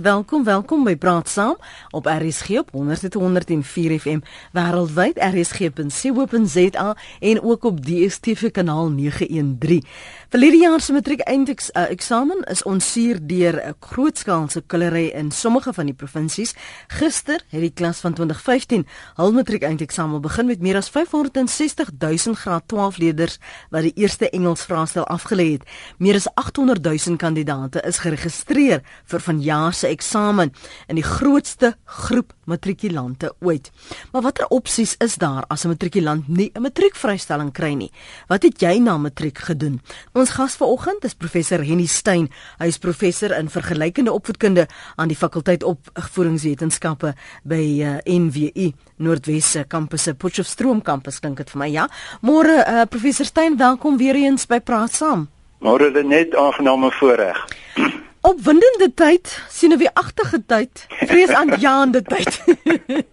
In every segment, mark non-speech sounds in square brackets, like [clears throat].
Welkom, welkom by Praat Saam op RSG op 100.104 FM wêreldwyd rsg.co.za en ook op DStv kanaal 913. Verlede jaar se matriek eindeksamen uh, is onsuur deur 'n grootskaalse kulery in sommige van die provinsies. Gister het die klas van 2015 hul matriek eindeksamen begin met meer as 560 000 graad 12 leerders wat die eerste Engels vraestel afgelê het. Meer as 800 000 kandidate is geregistreer vir vanjaar se eksamen in die grootste groep matrikulante ooit. Maar watter opsies is daar as 'n matrikulant nie 'n matriekvrystelling kry nie? Wat het jy na matriek gedoen? Ons gas vanoggend is professor Henny Stein. Hy is professor in vergelykende opvoedkunde aan die fakulteit opvoedingswetenskappe by uh, eh, NWU Noordwes kampus se Potchefstroom kampus dink dit vir my ja. Môre uh, professor Stein, welkom weer eens by Praat Saam. Môre net aangename voorreg. [clears throat] Opwindende tyd, sien 'n weeragtige tyd, vreesaanjaende tyd.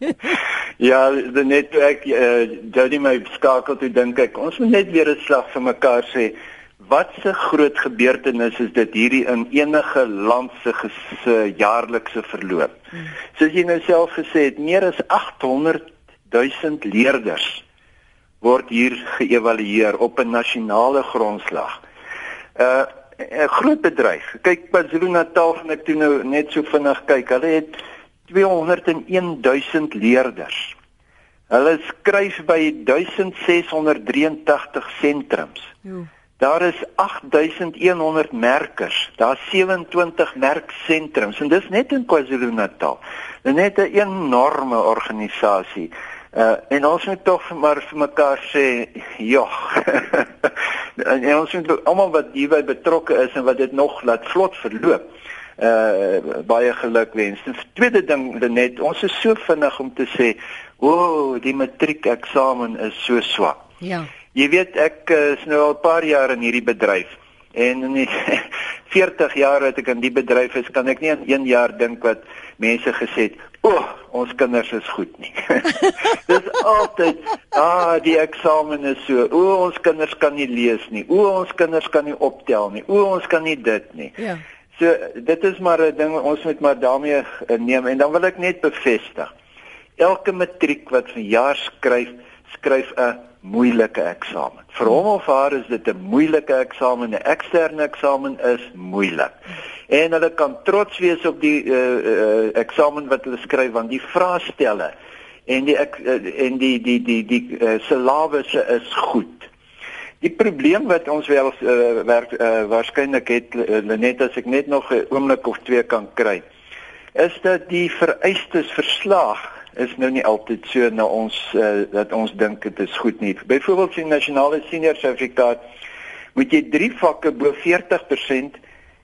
[laughs] ja, dit net ek uh, Jody my skakel toe dink ek, ons moet net weer 'n slag vir mekaar sê. Wat 'n groot gebeurtenis is dit hierdie in enige land se se jaarlikse verloop. Soos jy nou self gesê het, meer as 800 000 leerders word hier geëvalueer op 'n nasionale grondslag. Uh 'n groot bedryf. Kyk KwaZulu-Natal gaan ek toe nou net so vinnig kyk. Hulle het 201 000 leerders. Hulle skryf by 1683 sentrums. Daar is 8100 merkers. Daar's 27 merksentrums en dis net in KwaZulu-Natal. Dit is net 'n enorme organisasie. Uh en ons moet tog maar vir mekaar sê, ja. [laughs] en ons moet almal wat hierby betrokke is en wat dit nog laat vlot verloop. Uh baie geluk wens. Die tweede ding net, ons is so vinnig om te sê, o, oh, die matriekeksamen is so swak. Ja. Jy weet ek is nou al 'n paar jaar in hierdie bedryf en in die [laughs] 40 jaar wat ek in die bedryf is, kan ek nie in 1 jaar dink wat mense gesê het, "O, oh, ons kinders is goed nie." [laughs] Dis altyd, "Ah, die eksamen is so. O, ons kinders kan nie lees nie. O, ons kinders kan nie optel nie. O, ons kan nie dit nie." Ja. So dit is maar 'n ding ons moet maar daarmee neem en dan wil ek net bevestig. Elke matriek wat vir jaar skryf, skryf 'n moeilike eksamen. Vir hom of haar is dit 'n moeilike eksamen, 'n eksterne eksamen is moeilik. En hulle kan trots wees op die uh, uh, eksamen wat hulle skryf want die vraestelle en die ek, uh, en die die die die, die uh, syllabusse is goed. Die probleem wat ons wel uh, werk uh, waarskynlik het uh, net as ek net nog 'n oomblik of twee kan kry is dat die vereistes verslag is nou nie altyd so na ons uh, dat ons dink dit is goed nie. Byvoorbeeld die nasionale senior sertifikaat moet jy 3 vakke bo 40%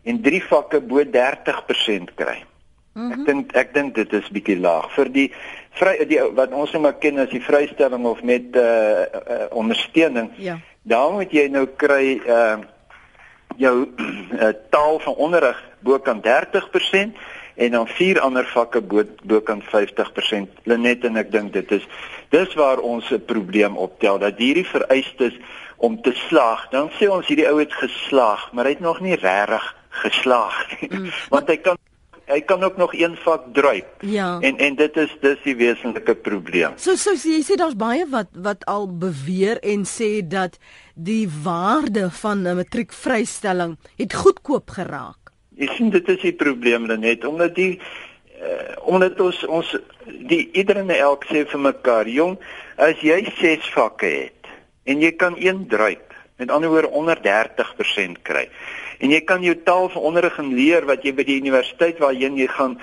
en 3 vakke bo 30% kry. Mm -hmm. Ek dink ek dink dit is bietjie laag vir die vry die wat ons nou maar ken as die vrystelling of met uh, uh ondersteuning. Ja. Dan moet jy nou kry uh jou uh, [clears throat] taal van onderrig bo kan 30% en dan vier ander vakke bo bokant 50%. Lenet en ek dink dit is dis waar ons 'n probleem optel dat hierdie vereistes om te slaag. Dan sê ons hierdie ou het geslaag, maar hy het nog nie regtig geslaag nie. Mm. [laughs] Want hy kan hy kan ook nog een vak druip. Ja. En en dit is dis die wesenlike probleem. So so jy sê daar's baie wat wat al beweer en sê dat die waarde van 'n matriekvrystelling het goedkoop geraak. Ek sien dit is die probleem net omdat die uh, omdat ons ons die iedereen elk sê vir mekaar, jong, as jy 6 vakke het en jy kan een druip, met ander woorde onder 30% kry. En jy kan jou taal van onderrig en leer wat jy by die universiteit waarheen jy gaan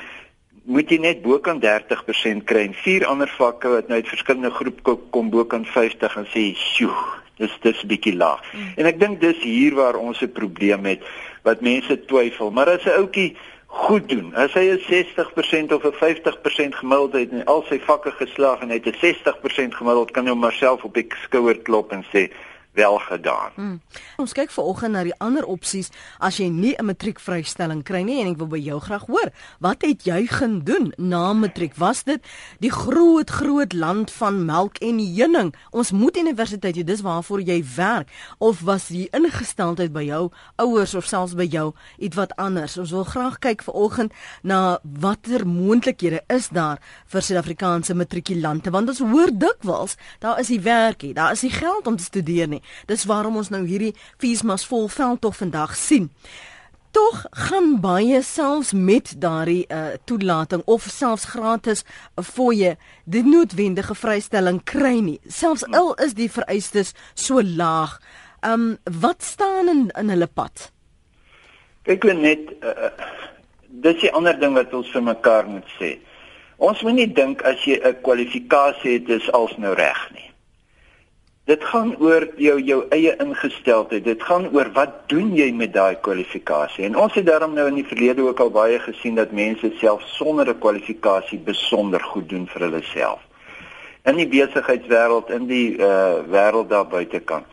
moet jy net bokant 30% kry en vier ander vakke wat nou uit verskillende groepe kom bokant 50 en sê, "Sjoe, dis dis bietjie laag." Mm. En ek dink dis hier waar ons 'n probleem het wat mense twyfel. Maar as 'n ouetjie goed doen, as hy 'n 60% of 'n 50% gemiddeld het en al sy vakke geslaag en hy het 'n 60% gemiddeld, kan hy homself op die skouer klop en sê wel gedaan. Hmm. Ons kyk vanoggend na die ander opsies as jy nie 'n matriekvrystelling kry nie en ek wil by jou graag hoor, wat het jy gedoen na matriek? Was dit die groot groot land van melk en heuning? Ons moet universiteit, jy dis waarvoor jy werk of was die ingesteldheid by jou ouers of selfs by jou iets wat anders? Ons wil graag kyk vanoggend na watter moontlikhede is daar vir Suid-Afrikaanse matrikulante want ons hoor dikwels daar is nie werk nie, daar is nie geld om te studeer nie. Dis waarom ons nou hierdie Fiesmas volveld tog vandag sien. Tog gaan baie selfs met daardie uh, toelating of selfs gratis 'n fooie die noodwendige vrystelling kry nie. Selfs al is die vereistes so laag. Um wat staan in in hulle pad? Kyk net uh, dis 'n ander ding wat ons vir mekaar moet sê. Ons moet nie dink as jy 'n kwalifikasie het dis als nou reg nie. Dit gaan oor jou jou eie ingesteldheid. Dit gaan oor wat doen jy met daai kwalifikasie? En ons het daarom nou in die verlede ook al baie gesien dat mense self sonder 'n kwalifikasie besonder goed doen vir hulle self. In die besigheidswêreld, in die uh wêreld daar buitekant.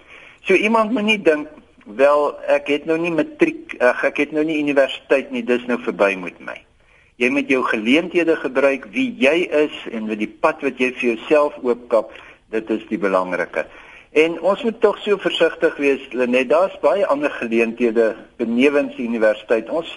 So iemand moet nie dink wel ek het nou nie matriek, uh, ek het nou nie universiteit nie, dis nou verby met my. Jy moet jou geleenthede gebruik wie jy is en met die pad wat jy vir jouself oopkap, dit is die belangrike. En ons moet tog so versigtig wees, Lenet. Daar's baie ander geleenthede benewens die universiteit. Ons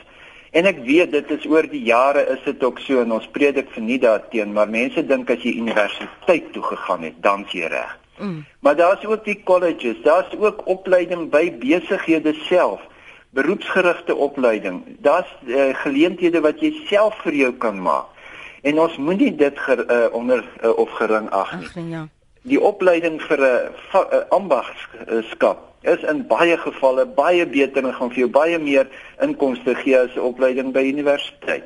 en ek weet dit is oor die jare is dit ook so en ons predik vir nie daarteen, maar mense dink as jy universiteit toe gegaan het, dan jy reg. Mm. Maar daar's ook die colleges, daar's ook opleiding by besighede self, beroepsgerigte opleiding. Daar's uh, geleenthede wat jy self vir jou kan maak. En ons moenie dit ger, uh, onder uh, of gering ag nie. Ag, ja die opleiding vir 'n ambagskap is in baie gevalle baie beter en gaan vir jou baie meer inkomste gee as 'n opleiding by universiteit.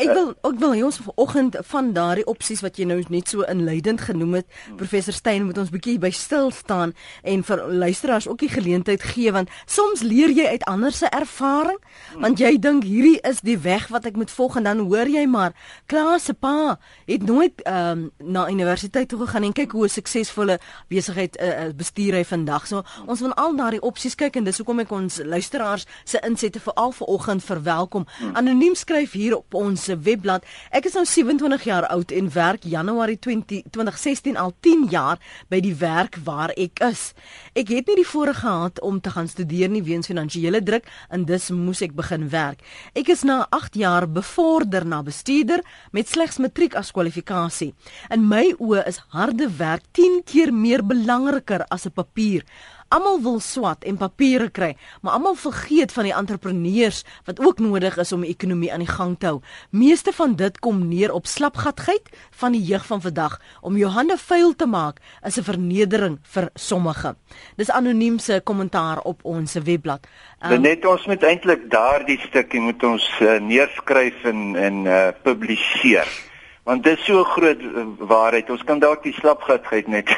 Ek wil ek wil hê ons vanoggend van daardie opsies wat jy nou net so inleidend genoem het, hmm. professor Steyn moet ons bietjie by stil staan en vir luisteraars ook die geleentheid gee want soms leer jy uit ander se ervaring hmm. want jy dink hierdie is die weg wat ek moet volg en dan hoor jy maar Klaas se pa het nooit um, na universiteit toe gegaan en kyk hoe 'n suksesvolle besigheid uh, bestuur hy vandag. So ons wil al daardie opsies kyk en dis hoekom ek ons luisteraars se insette veral vanoggend verwelkom. Hmm. Anoniem skryf hier op ons se webblad. Ek is nou 27 jaar oud en werk Januarie 20, 2016 al 10 jaar by die werk waar ek is. Ek het nie die voorreg gehad om te gaan studeer nie weens finansiële druk en dus moes ek begin werk. Ek is na 8 jaar bevorder na bestuurder met slegs matriek as kwalifikasie. In my oë is harde werk 10 keer meer belangriker as 'n papier. Almal wil swat en papiere kry, maar almal vergeet van die entrepreneurs wat ook nodig is om die ekonomie aan die gang te hou. Meeste van dit kom neer op slapgatheid van die jeug van vandag om jou hande vuil te maak is 'n vernedering vir sommige. Dis anoniem se kommentaar op ons webblad. Um, net ons moet eintlik daardie stukkie moet ons uh, neerskryf en en uh, publiseer want dit is so groot uh, waarheid. Ons kan dalk die slapgatheid net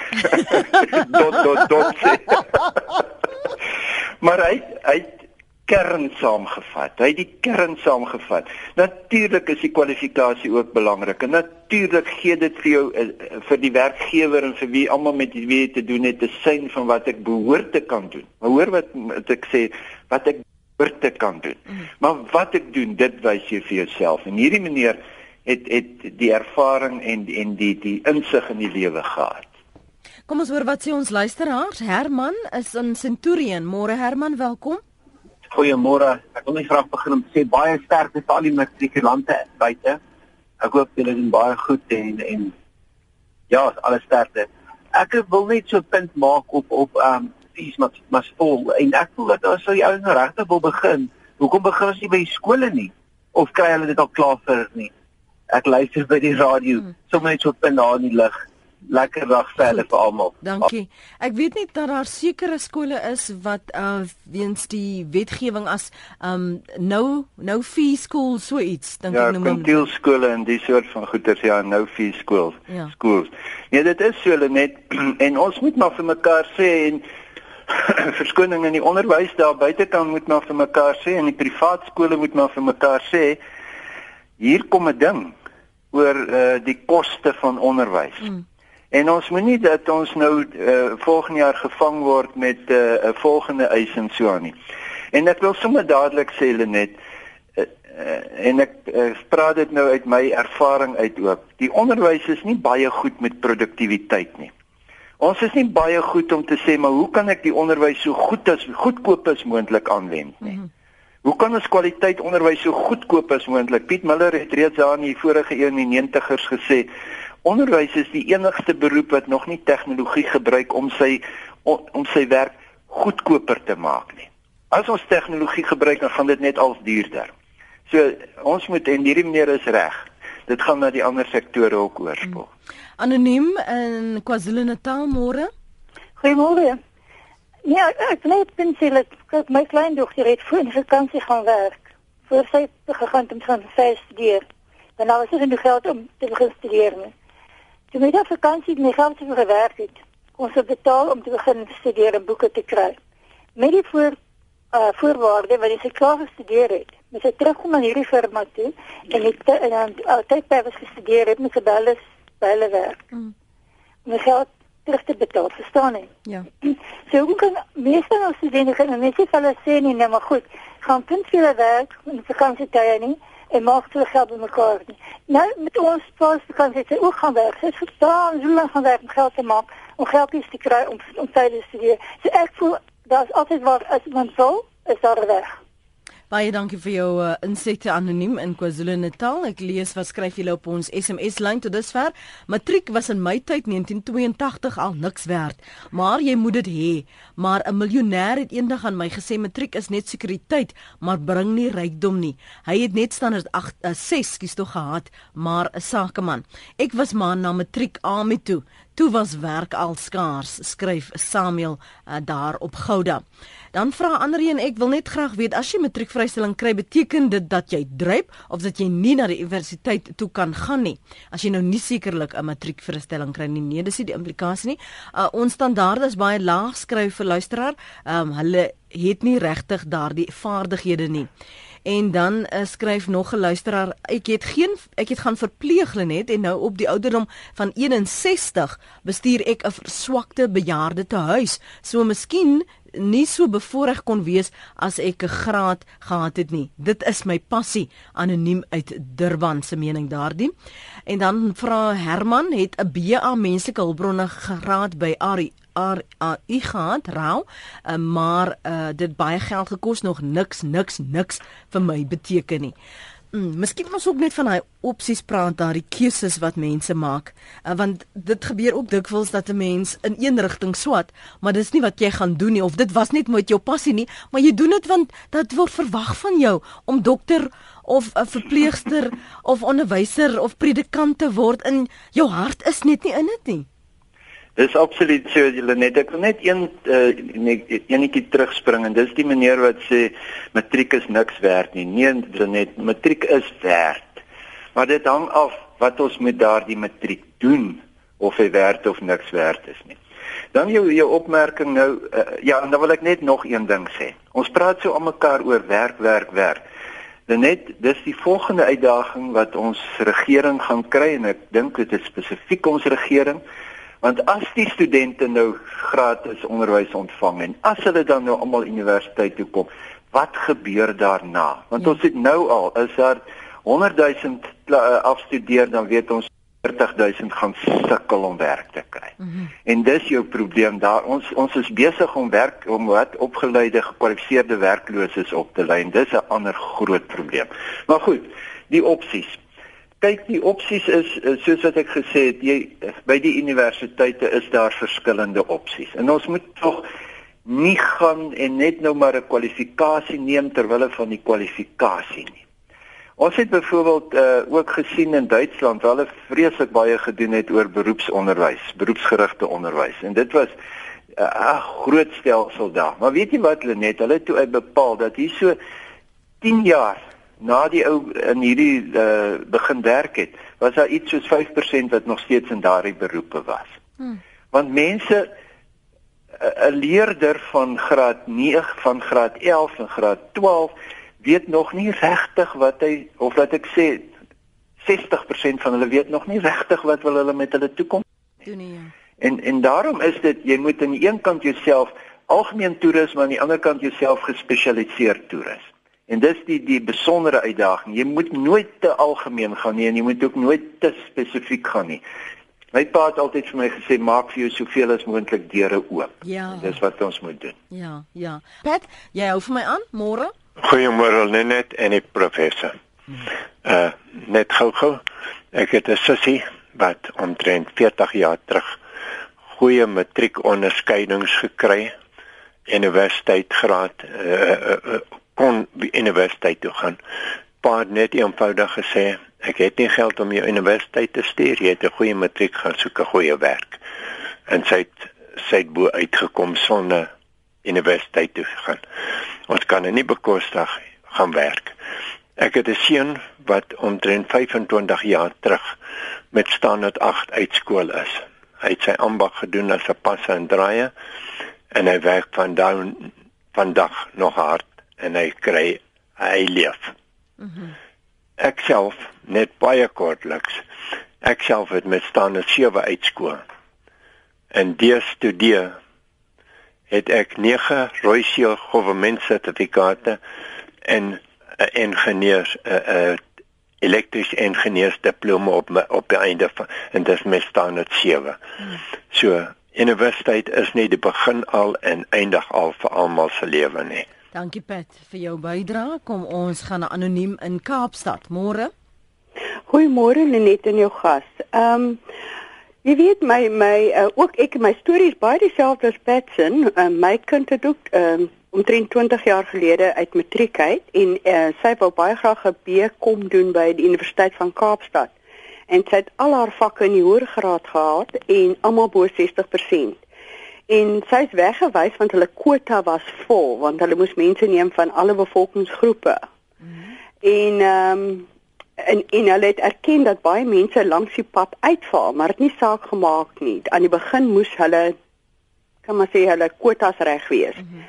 [laughs] dot dot dot sê. [laughs] Maar hy hy kern saamgevat. Hy het die kern saamgevat. Natuurlik is die kwalifikasie ook belangrik. En natuurlik gee dit vir jou uh, vir die werkgewer en vir wie almal met wie jy te doen het 'n sein van wat ek behoort te kan doen. Maar hoor wat, wat ek sê? Wat ek behoort te kan doen. Mm. maar wat ek doen dit wys jy vir jouself. En hierdie meneer het het die ervaring en en die die insig in die lewe gehad. Kom ons hoor wat sê ons luisteraars. Herman is in Centurion. Môre Herman, welkom. Goeiemôre. Ek wil net graag begin om te sê baie sterkte vir al die matrikulante buite. Ek hoop julle doen baie goed en en ja, alles sterkte. Ek wil net so 'n punt maak op op ehm um, fees maar maar vol en ek voel dat as jy ouens regtig wil begin, hoekom begin ons nie by skole nie of kry hulle dit al klaar vir nie? Ek luister by die radio hmm. sommer net so punt daar in die lig. Lekker dag verder vir almal. Dankie. Ek weet net dat daar sekere skole is wat uh weens die wetgewing as um nou nou fee school so iets dink ja, ek noem ja skole en die soort van goeters ja nou fee schools ja. schools. Nee dit is so net [clears throat] en ons moet maar vir mekaar sê en [clears throat] verskoning in die onderwys daar buitekant moet maar vir mekaar sê en die privaat skole moet maar vir mekaar sê hier kom 'n ding oor uh, die koste van onderwys. Mm. En ons moenie dat ons nou uh, volgende jaar gevang word met eh, 'n uh, volgende eis en so aan nie. En ek wil sommer dadelik sê Lenet uh, uh, en ek uh, praat dit nou uit my ervaring uit ook. Die onderwys is nie baie goed met produktiwiteit nie. Ons is nie baie goed om te sê maar hoe kan ek die onderwys so goed as goedkoop as moontlik aanwend nie. Mm -hmm. Hoe kan ons kwaliteit onderwys so goedkoop as moontlik? Piet Miller het reeds daar in die vorige eeu in die 90's gesê, onderwys is die enigste beroep wat nog nie tegnologie gebruik om sy om, sy werk goedkoper te maak nie. As ons tegnologie gebruik, dan gaan dit net als duurder. So ons moet en hierdie meneer is reg. Dit gaan na die ander sektore ook oorspoel. Hmm. Anoniem in KwaZulu-Natal môre. Goeiemôre. Ja, ek net bin sê dat my kleindogter het voor die vakansie gaan werk. Voor sy gegaan om te gaan studeer. En nou is dit nie geld om te begin studeer nie. Toe my daai vakansie my geld te gewerk het, kon sy betaal om te begin studeer en boeke te kry. Met die voor uh voorwaarde wat sy klaar gestudeer het. Met sy terugkom na hierdie firma toe en het en dan altyd by was gestudeer het met gebelle belle werk. Mm. My geld terug te betaal, verstaan jy? Ja. [clears throat] So hoe kan meeste nou studente kan net sê hulle sê nie, nee, maar goed, gaan punt vir hulle werk in vakansietye nie en maak hulle geld bymekaar nie. Nou met ons pas vakansie sê ook gaan werk. Dit verstaan, hoe lank gaan werk om geld te maak, om geldjies te kry om om tydens te studeer. So ek voel daar's altyd wat as mens wil, is daar 'n weg. Baie dankie vir jou uh, insette anoniem in KwaZulu-Natal. Ek lees wat skryf julle op ons SMS lyn tot dusver. Matriek was in my tyd 1982 al niks werd, maar jy moet dit hê. Maar 'n miljonair het eendag aan my gesê matriek is net sekuriteit, maar bring nie rykdom nie. Hy het net standaard 8 uh, 6 kies tog gehad, maar 'n sakeman. Ek was maar na matriek aan met toe. Toe was werk al skaars, skryf Samuel uh, daar op Gouda. Dan vra ander een ek wil net graag weet as jy matriekvrystelling kry beteken dit dat jy dryp of dat jy nie na die universiteit toe kan gaan nie. As jy nou nie sekerlik 'n matriekvrystelling kry nie, nee, dis nie die implikasie nie. Uh, ons standaarde is baie laag skryf vir luisteraar. Ehm um, hulle het nie regtig daardie vaardighede nie. En dan uh, skryf nog 'n luisteraar, ek het geen ek het gaan verpleeg net en nou op die ouderdom van 61 bestuur ek 'n verswakte bejaarde te huis. So miskien nie so bevoorreg kon wees as ek 'n graad gehad het nie. Dit is my passie, anoniem uit Durban se mening daardie. En dan vra Herman het 'n BA menslike hulpbronne graad by Ari RAI gehad, rou, uh, maar uh, dit baie geld gekos nog niks niks niks vir my beteken nie. Mm, miskien moet ons ook net van daai opsies praat, daai keuses wat mense maak, uh, want dit gebeur ook dikwels dat 'n mens in een rigting swat, maar dis nie wat jy gaan doen nie of dit was net met jou passie nie, maar jy doen dit want dit word verwag van jou om dokter of 'n verpleegster of onderwyser of predikant te word in jou hart is net nie in dit nie. Dis absoluut so julle net ek wil net een uh, enetjie terugspring en dis die meneer wat sê matriek is niks werd nie. Nee, julle net matriek is werd. Maar dit hang af wat ons met daardie matriek doen of hy werd of niks werd is nie. Dan jou jou opmerking nou uh, ja, en dan wil ek net nog een ding sê. Ons praat so aan mekaar oor werk, werk, werk. Net dis die volgende uitdaging wat ons regering gaan kry en ek dink dit is spesifiek ons regering Want as die studente nou gratis onderwys ontvang en as hulle dan nou almal universiteit toe kom, wat gebeur daarna? Want ja. ons het nou al is daar 100 000 uh, afstudeer dan weet ons 40 000 gaan sukkel om werk te kry. Mm -hmm. En dis jou probleem daar. Ons ons is besig om werk om wat opgeleide gekwalifiseerde werklooses op te lei. Dis 'n ander groot probleem. Maar goed, die opsies kyk die opsies is soos wat ek gesê het jy by die universiteite is daar verskillende opsies en ons moet tog nie gaan en net nou maar 'n kwalifikasie neem ter wille van die kwalifikasie nie. Ons het byvoorbeeld uh, ook gesien in Duitsland waar hulle vreeslik baie gedoen het oor beroepsonderwys, beroepsgerigte onderwys en dit was 'n uh, groot stelsel daar. Maar weet jy wat hulle net, hulle het toe uitbepaal dat hier so 10 jaar na die ou in hierdie uh, begin werk het, was daar iets soos 5% wat nog steeds in daardie beroepe was. Hmm. Want mense 'n leerder van graad 9 van graad 11 en graad 12 weet nog nie regtig wat hy of wat ek sê 60% van hulle weet nog nie regtig wat wil hulle met hulle toekoms. Doen nie. Ja. En en daarom is dit jy moet aan die een kant jouself algemeen toerus maar aan die ander kant jouself gespesialiseer toerus. En dis die die besondere uitdaging. Jy moet nooit te algemeen gaan nie en jy moet ook nooit te spesifiek gaan nie. My pa het altyd vir my gesê maak vir jou soveel as moontlik deure oop. Ja. En dis wat ons moet doen. Ja, ja. Pat, jy hou vir my aan môre? Goeiemôre Lenet en die professor. Uh net gou-gou. Ek het 'n sussie wat omtrent 40 jaar terug goeie matriekonderskeidings gekry universiteitsgraad uh, uh, uh, kon universiteit toe gaan. Pa het net eenvoudig gesê, ek het nie geld om jou universiteit te stuur, jy het 'n goeie matriek gaan soek 'n goeie werk. En sy het sy het bo uitgekom sonder universiteit toe gaan. Ons kan er nie bekostig gaan werk. Ek het 'n seun wat omtrent 25 jaar terug met standaard 8 uit skool is. Hy het sy ambag gedoen as 'n passer en draaier en hy werk van dan vandag nog hard en hy kry hy leef. Mhm. Mm ek self net baie kortliks. Ek self het met staan 7 uitskool. En deur studeer het ek 9 Royal Government sertifikate en 'n ingenieurs 'n uh, uh, elektrische ingenieursdiploma op my, op die einde van en dit is met staan 7. Mm. So universiteit is nie die begin al en eindig al vir almal se lewe nie. Dankie Pat vir jou bydrae. Kom ons gaan na anoniem in Kaapstad. Môre. Goeiemôre Lenet en jou gas. Ehm um, jy weet my my uh, ook ek my stories baie dieselfde as Pat se. Uh, my kind het ook ehm um, omtrent 20 jaar gelede uit matriek uit en uh, sy wou baie graag 'n BCom doen by die Universiteit van Kaapstad. En sy het al haar vakke in die hoër graad gehad en almal bo 60% en sy is weggewys want hulle kwota was vol want hulle moes mense neem van alle bevolkingsgroepe. Mm -hmm. En ehm um, en en hulle het erken dat baie mense langs die pad uitval, maar dit nie saak gemaak nie. Aan die begin moes hulle kan maar sê hulle kwotas reg wees. Mm -hmm.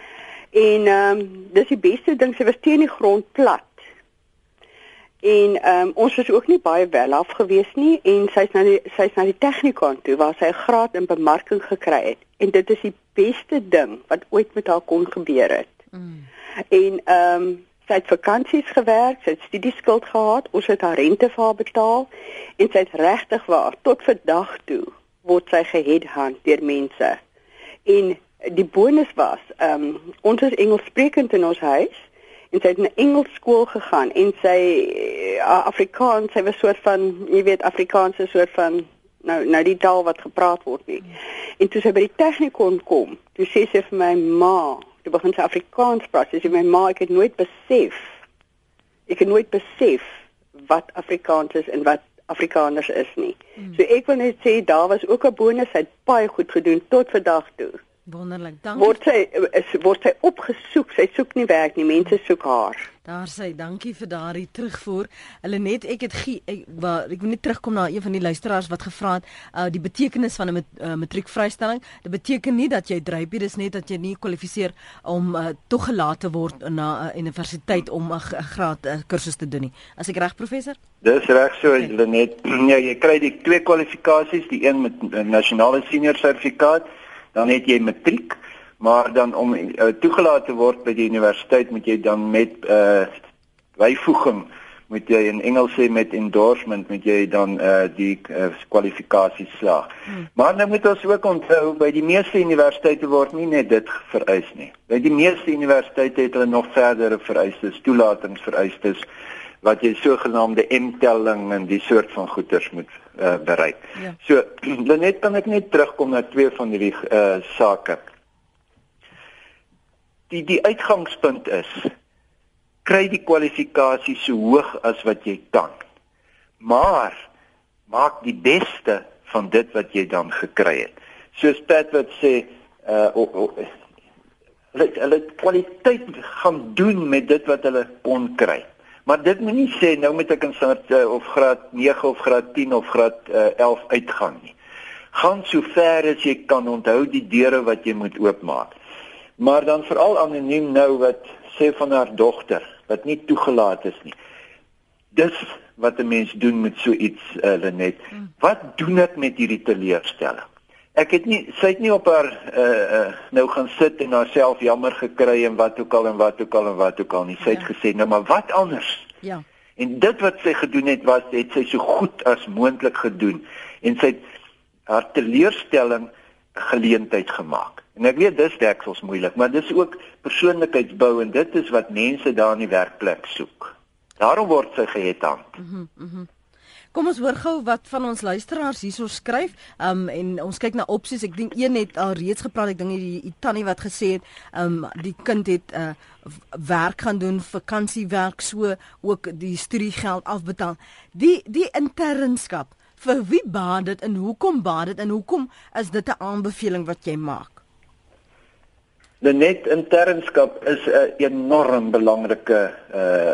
En ehm um, dis die beste ding, sy was teen die grond plat. En ehm um, ons was ook nie baie wel af gewees nie en sy's na die sy's na die tegnikon toe waar sy 'n graad in bemarking gekry het en dit is die beste ding wat ooit met haar kon gebeur het. Mm. En ehm um, sy het vakansies gewerk, sy het studieskuld gehad, ons het haar rente vir haar betaal en sy het regtig waar tot vandag toe word sy geheadhunt deur mense. En die bonus was ehm um, ons is Engelssprekend in ons huis en sy het na Engels skool gegaan en sy uh, Afrikaans, sy was soort van, jy weet Afrikaans is soort van nou nou die taal wat gepraat word nie. En toe sy by die tegnikon kom, toe sê sy vir my ma, toe begin sy Afrikaans praat. Sy sê my ma, ek het nooit besef ek het nooit besef wat Afrikaans is en wat Afrikaners is nie. Hmm. So ek wil net sê daar was ook 'n bonus, sy het baie goed gedoen tot vandag toe. Wonderlik. Dankie. Word sy is word sy opgesoek. Sy soek nie werk nie. Mense soek haar. Daar sê dankie vir daardie terugvoer. Hulle net ek het gie, ek waar ek wil net terugkom na een van die luisteraars wat gevra het uh, die betekenis van 'n met, uh, matriekvrystelling. Dit beteken nie dat jy drypie, dis net dat jy nie kwalifiseer om uh, toegelaat te word na 'n uh, universiteit om 'n graad uh, kursus te doen nie. As ek reg professor? Dis reg so, okay. hulle net ja, jy kry die twee kwalifikasies, die een met 'n nasionale senior sertifikaat dan het jy matriek, maar dan om uh, toegelaat te word by die universiteit moet jy dan met uh byvoeging moet jy in Engels sê met endorsement moet jy dan uh die uh, slaag. Hmm. Maar nou moet ons ook onthou by die meeste universiteite word nie net dit vereis nie. By die meeste universiteite het hulle nog verdere vereistes, toelatingsvereistes wat jy sogenaamde M-telling en die soort van goeders moet uh, bereik. Ja. So [clears throat] net kan ek net terugkom na twee van hierdie uh, sake. Die die uitgangspunt is kry die kwalifikasie so hoog as wat jy kan. Maar maak die beste van dit wat jy dan gekry het. Soos Pat wat sê uh oh, oh, hulle hulle kwaliteit gaan doen met dit wat hulle kon kry. Maar dit moenie sê nou moet ek in graad uh, of graad 9 of graad 10 of graad uh, eh, 11 uitgaan nie. Gaan so ver as jy kan onthou die deure wat jy moet oopmaak. Maar dan veral anoniem nou wat sê van haar dogter wat nie toegelaat is nie. Dis wat 'n mens doen met so iets uh, Lenet. Hmm. Wat doen dit met hierdie teleurstelling? Ek het nie sy het nie op haar uh, uh, nou gaan sit en haarself jammer gekry en wat ook al en wat ook al en wat ook al nie. Sy het ja. gesê nou maar wat anders? Ja. En dit wat sy gedoen het was het sy so goed as moontlik gedoen en sy het haar teleurstelling geleentheid gemaak. En ek weet dis deksels moeilik, maar dis ook persoonlikheidsbou en dit is wat mense daar in die werkplek soek. Daarom word sy geheadhunt. Mhm. Mm mm Kom ons hoor gou wat van ons luisteraars hierso skryf. Um en ons kyk na opsies. Ek dink een het al reeds gepraat. Ek dink die, die tannie wat gesê het, um die kind het uh werk gaan doen, vakansiewerk, so ook die studiegeld afbetaal. Die die internskap vir wie baat dit en hoekom baat dit en hoekom is dit 'n aanbeveling wat jy maak? Die net internskap is 'n enorm belangrike uh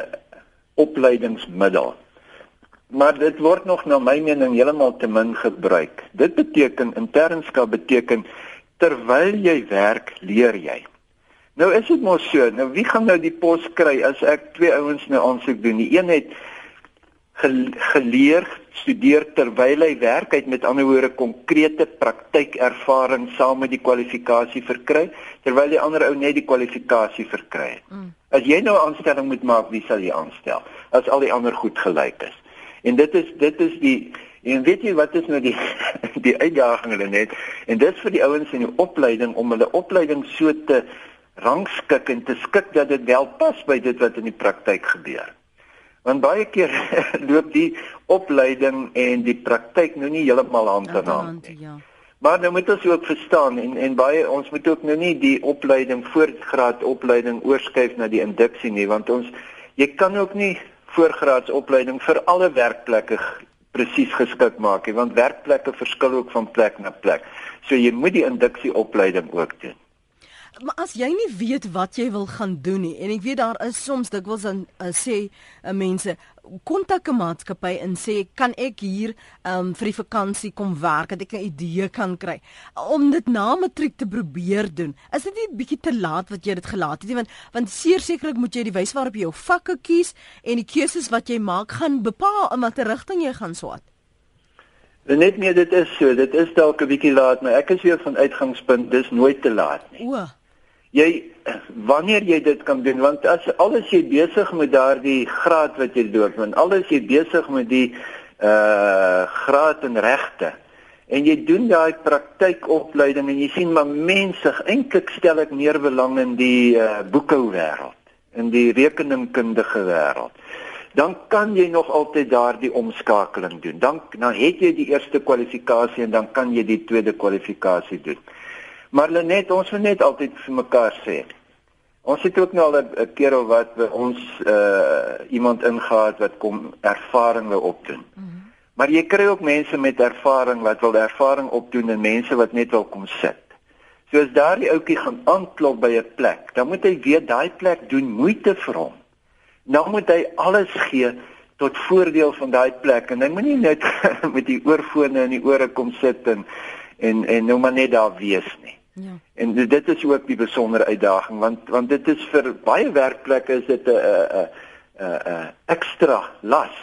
opleidingsmiddel maar dit word nog na my mening heeltemal te min gebruik. Dit beteken internskap beteken terwyl jy werk, leer jy. Nou is dit mos so, nou wie gaan nou die pos kry as ek twee ouens nou aansoek doen? Die een het geleer studeer terwyl hy werk, hy het met ander woorde konkrete praktykervaring saam met die kwalifikasie verkry, terwyl die ander ou net die kwalifikasie verkry het. Mm. As jy nou 'n aanstelling moet maak, wie sal jy aanstel? As al die ander goed gelyk is. En dit is dit is die en weet jy wat is nou die [laughs] die uitdaging hulle net en dit vir die ouens in die opleiding om hulle opleiding so te rangskik en te skik dat dit wel pas by dit wat in die praktyk gebeur. Want baie keer [laughs] loop die opleiding en die praktyk nou nie heeltemal hand in hand nie. Ja. Maar nou moet ons ook verstaan en en baie ons moet ook nou nie die opleiding voorgraad opleiding oorskuif na die induksie nie want ons jy kan ook nie voorgraadsopleiding vir alle werkplekke presies geskik maak nie want werkplekke verskil ook van plek na plek. So jy moet die induksieopleiding ook doen. Maar as jy nie weet wat jy wil gaan doen nie en ek weet daar is soms dikwels dan uh, sê uh, mense kontak 'n maatskappy en sê kan ek hier um, vir die vakansie kom werk dat ek 'n idee kan kry om dit na matriek te probeer doen. Is dit nie 'n bietjie te laat wat jy dit gelaat het nie want want sekerlik moet jy die wyse waarop jy jou vakke kies en die keuses wat jy maak gaan bepaal in watter rigting jy gaan swat. Net meer dit is so, dit is dalk 'n bietjie laat, maar ek is weer van uitgangspunt dis nooit te laat nie. O jy wanneer jy dit kan doen want as alles jy besig met daardie graad wat jy doen want alles jy besig met die uh graad en regte en jy doen daai praktykopleiding en jy sien maar mense eintlik stel ek meer belang in die uh boekhou wêreld in die rekeningkundige wêreld dan kan jy nog altyd daardie omskakeling doen. Dan dan het jy die eerste kwalifikasie en dan kan jy die tweede kwalifikasie doen Maar net ons moet net altyd vir mekaar sê. Ons het ook nou al 'n keer of wat ons uh iemand ingehaat wat kom ervaring wil opdoen. Mm -hmm. Maar jy kry ook mense met ervaring wat wil ervaring opdoen en mense wat net wil kom sit. So as daardie ouetjie gaan aanklop by 'n plek, dan moet hy weet daai plek doen moeite vir hom. Nou moet hy alles gee tot voordeel van daai plek en hy moenie net [laughs] met die oorfone in die ore kom sit en en en nou maar net daar wees nie. Ja. En dit is ook die besondere uitdaging want want dit is vir baie werkplekke is dit 'n 'n 'n 'n ekstra las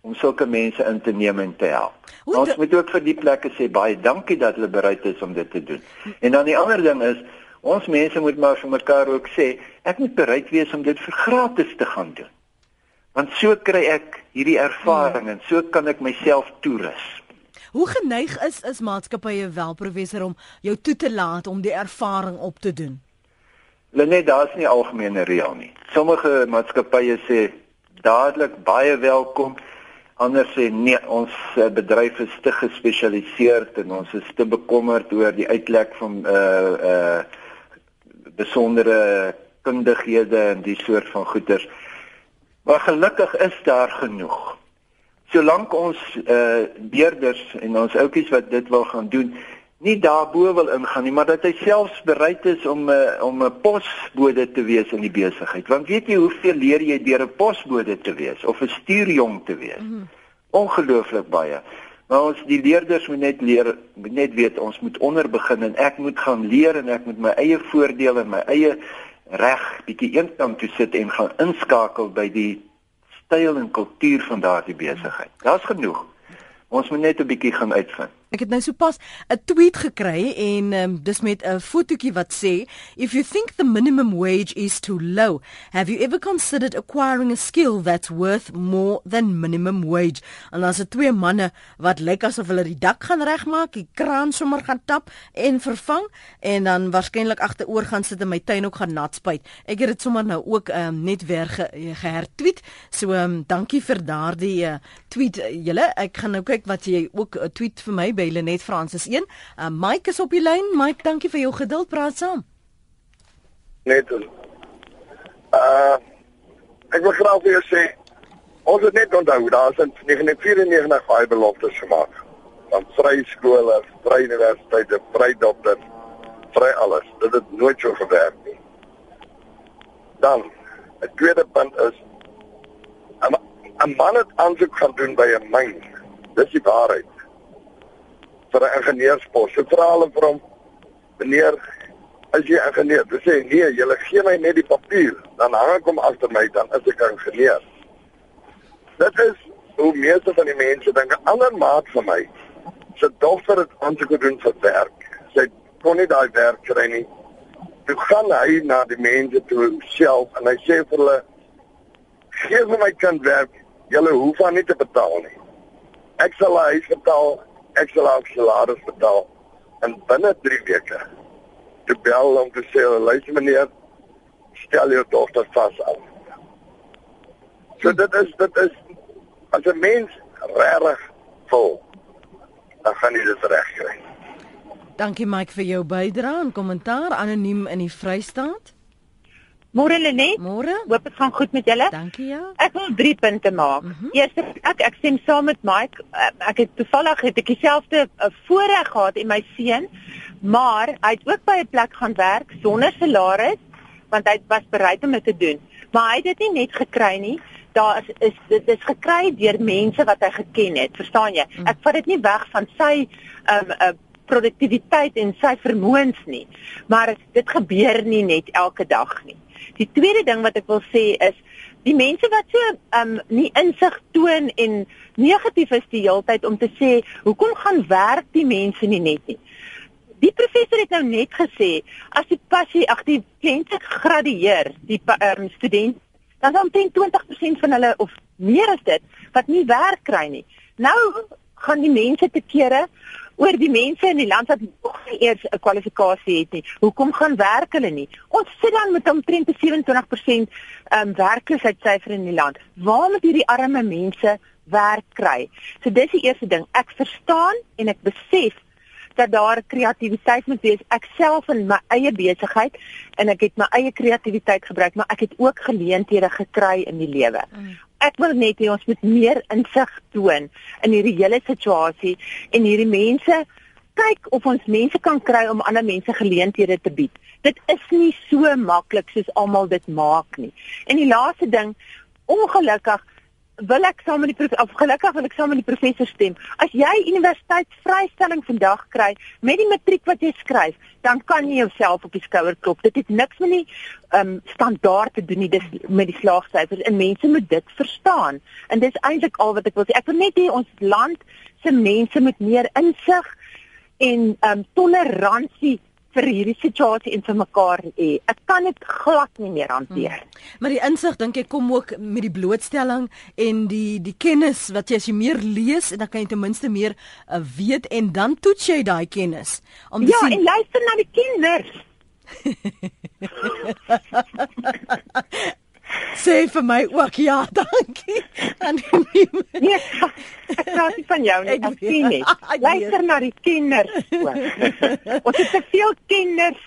om sulke mense in te neem en te help. Ons moet ook vir die plekke sê baie dankie dat hulle bereid is om dit te doen. En dan die ander ding is ons mense moet maar vir mekaar ook sê ek moet bereid wees om dit vir gratis te gaan doen. Want so kry ek hierdie ervaring ja. en so kan ek myself toerus. Hoe geneig is is maatskappye wel professor om jou toe te laat om die ervaring op te doen? Hulle net daar's nie algemene reël nie. Sommige maatskappye sê dadelik baie welkom. Ander sê nee, ons eh, bedryf is te gespesialiseer en ons is te bekommerd oor die uitlek van uh uh besondere kundighede en die soort van goeders. Maar gelukkig is daar genoeg solank ons uh beerders en ons ouetjies wat dit wil gaan doen nie daarbo wil ingaan nie maar dat hy selfs bereid is om uh, om 'n posbode te wees in die besigheid. Want weet jy hoeveel leer jy deur 'n posbode te wees of 'n stuurjong te wees? Mm -hmm. ongelooflik baie. Maar ons die leerders moet net leer moet net weet ons moet onder begin en ek moet gaan leer en ek moet my eie voordele en my eie reg bietjie eenkant toe sit en gaan inskakel by die styl en kultuur van daardie besigheid. Daar's genoeg. Ons moet net 'n bietjie gaan uitvind. Ek het nou sopas 'n tweet gekry en um, dis met 'n fotootjie wat sê if you think the minimum wage is too low have you ever considered acquiring a skill that's worth more than minimum wage? En dit twee manne wat lyk asof hulle die dak gaan regmaak die kraan sommer gaan tap en vervang en dan waarskynlik agteroor gaan sit in my tuin ook gaan nat spuit. Ek het dit sommer nou ook um, net weer ge, gehertweet. So um, dankie vir daardie uh, tweet julle. Ek gaan nou kyk wat jy ook 'n uh, tweet vir my by by Lenet Francis 1. Uh, Mike is op die lyn. Mike, dankie vir jou geduld. Praat saam. Net. Uh ek wil graag vir jou sê ons het net onthou daar is in 1994 baie beloftes gemaak. Van vry skole, vry universiteite, vry dokters, vry alles. Dit het nooit so gewerk nie. Dan 'n tweede punt is 'n man het aansoek gaan doen by 'n myn. Dis die waarheid vir 'n ingenieurspos. So vra hulle vir hom: "Meneer, as jy ingenieur?" Hy sê: "Nee, julle gee my net die papier, dan hang ek hom agter my dan is ek ingenieur." Dit is hoe meeste van die mense dink. 'n Ander maat van my se dogter het aansoek gedoen vir werk. Sy kon nie daai werk kry nie. Toe gaan hy na die mense toe self en hy sê vir hulle: "Gee vir my kind werk. Julle hoef aan nie te betaal nie. Ek sal hy betaal ek sal haar salaris betaal en binne 3 weke te bel om te sê luister meneer stel jou dogter vas af. So dit is dit is as 'n mens regtig vol dan gaan jy dit reg kry. Dankie Mike vir jou bydrae en kommentaar anoniem in die Vrystaat. Môre Lenet. Môre. Hoop dit gaan goed met julle. Dankie ja. Ek wil drie punte maak. Mm -hmm. Eerstens ek ek stem saam met Mike. Eh, ek het toevallig het ek dieselfde eh, voorreg gehad in my seun, maar hy het ook by 'n plek gaan werk sonder salaris want hy was bereid om dit te doen. Maar hy het dit nie net gekry nie. Daar is is dit is gekry deur mense wat hy geken het, verstaan jy? Mhm. Ek vat dit nie weg van sy um uh, produktiwiteit en sy vermoëns nie. Maar dit gebeur nie net elke dag nie. Die tweede ding wat ek wil sê is die mense wat so um nie insig toon en negatief is die hele tyd om te sê hoekom gaan werk die mense nie net nie. Die professor het nou net gesê as die passie ag die kliënte gradueer, die um, student dan dan 20% van hulle of meer as dit wat nie werk kry nie. Nou gaan die mense te kere oor die mense in die land wat nog nie eers 'n kwalifikasie het nie. Hoekom gaan werk hulle nie? Ons sit dan met omtrent 27% ehm um, werkloosheidsyfer in die land. Waar moet hierdie arme mense werk kry? So dis die eerste ding. Ek verstaan en ek besef dat daar kreatiwiteit moet wees. Ek self in my eie besigheid en ek het my eie kreatiwiteit gebruik, maar ek het ook geleenthede gekry in die lewe. Mm ek wil net hê ons moet meer insig toon in hierdie hele situasie en hierdie mense kyk of ons mense kan kry om ander mense geleenthede te bied. Dit is nie so maklik soos almal dit maak nie. En die laaste ding, ongelukkig wil ek saam met die of gelukkig wil ek saam met die professor stem. As jy universiteitsvrystelling vandag kry met die matriek wat jy skryf, dan kan jy jouself op die skouer klop. Dit het niks met die ehm um, standaard te doen nie, dis met die slaagsyfers en mense moet dit verstaan. En dis eintlik al wat ek wil sê. Ek wil net hê ons land se mense moet meer insig en ehm um, toleransie vir hierdie situasie en vir mekaar hê. Ek kan dit glad nie meer hanteer. Hmm. Maar die insig dink ek kom ook met die blootstelling en die die kennis wat jy as jy meer lees en dan kan jy ten minste meer uh, weet en dan toets jy daai kennis om te ja, sien Ja, en luister na die kinders. [laughs] Sê vir my ook ja, [laughs] dankie. Anoniem. Nee, ek praat nie van jou nie, ek sien net. [laughs] Luister na die kinders. [laughs] Ons het te veel kinders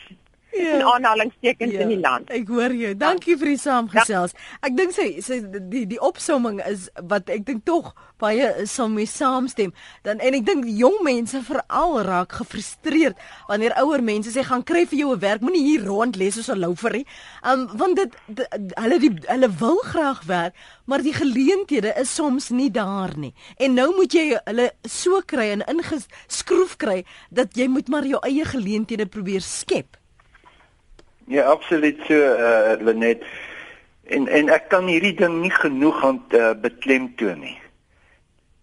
ja. in aanhalingstekens ja. in die land. Ek hoor jou. Dankie vir die saamgesels. Ja. Ek dink sy sy die die opsomming is wat ek dink tog baie sal mee saamstem. Dan en ek dink jong mense veral raak gefrustreerd wanneer ouer mense sê gaan kry vir jou 'n werk, moenie hier rond lê soos 'n louferie. Um want dit hulle die hulle wil graag werk, maar die geleenthede is soms nie daar nie. En nou moet jy hulle so kry en ingeskroef kry dat jy moet maar jou eie geleenthede probeer skep. Ja, absoluut so uh Lenet. En en ek kan hierdie ding nie genoeg aan uh, beklemtoon nie.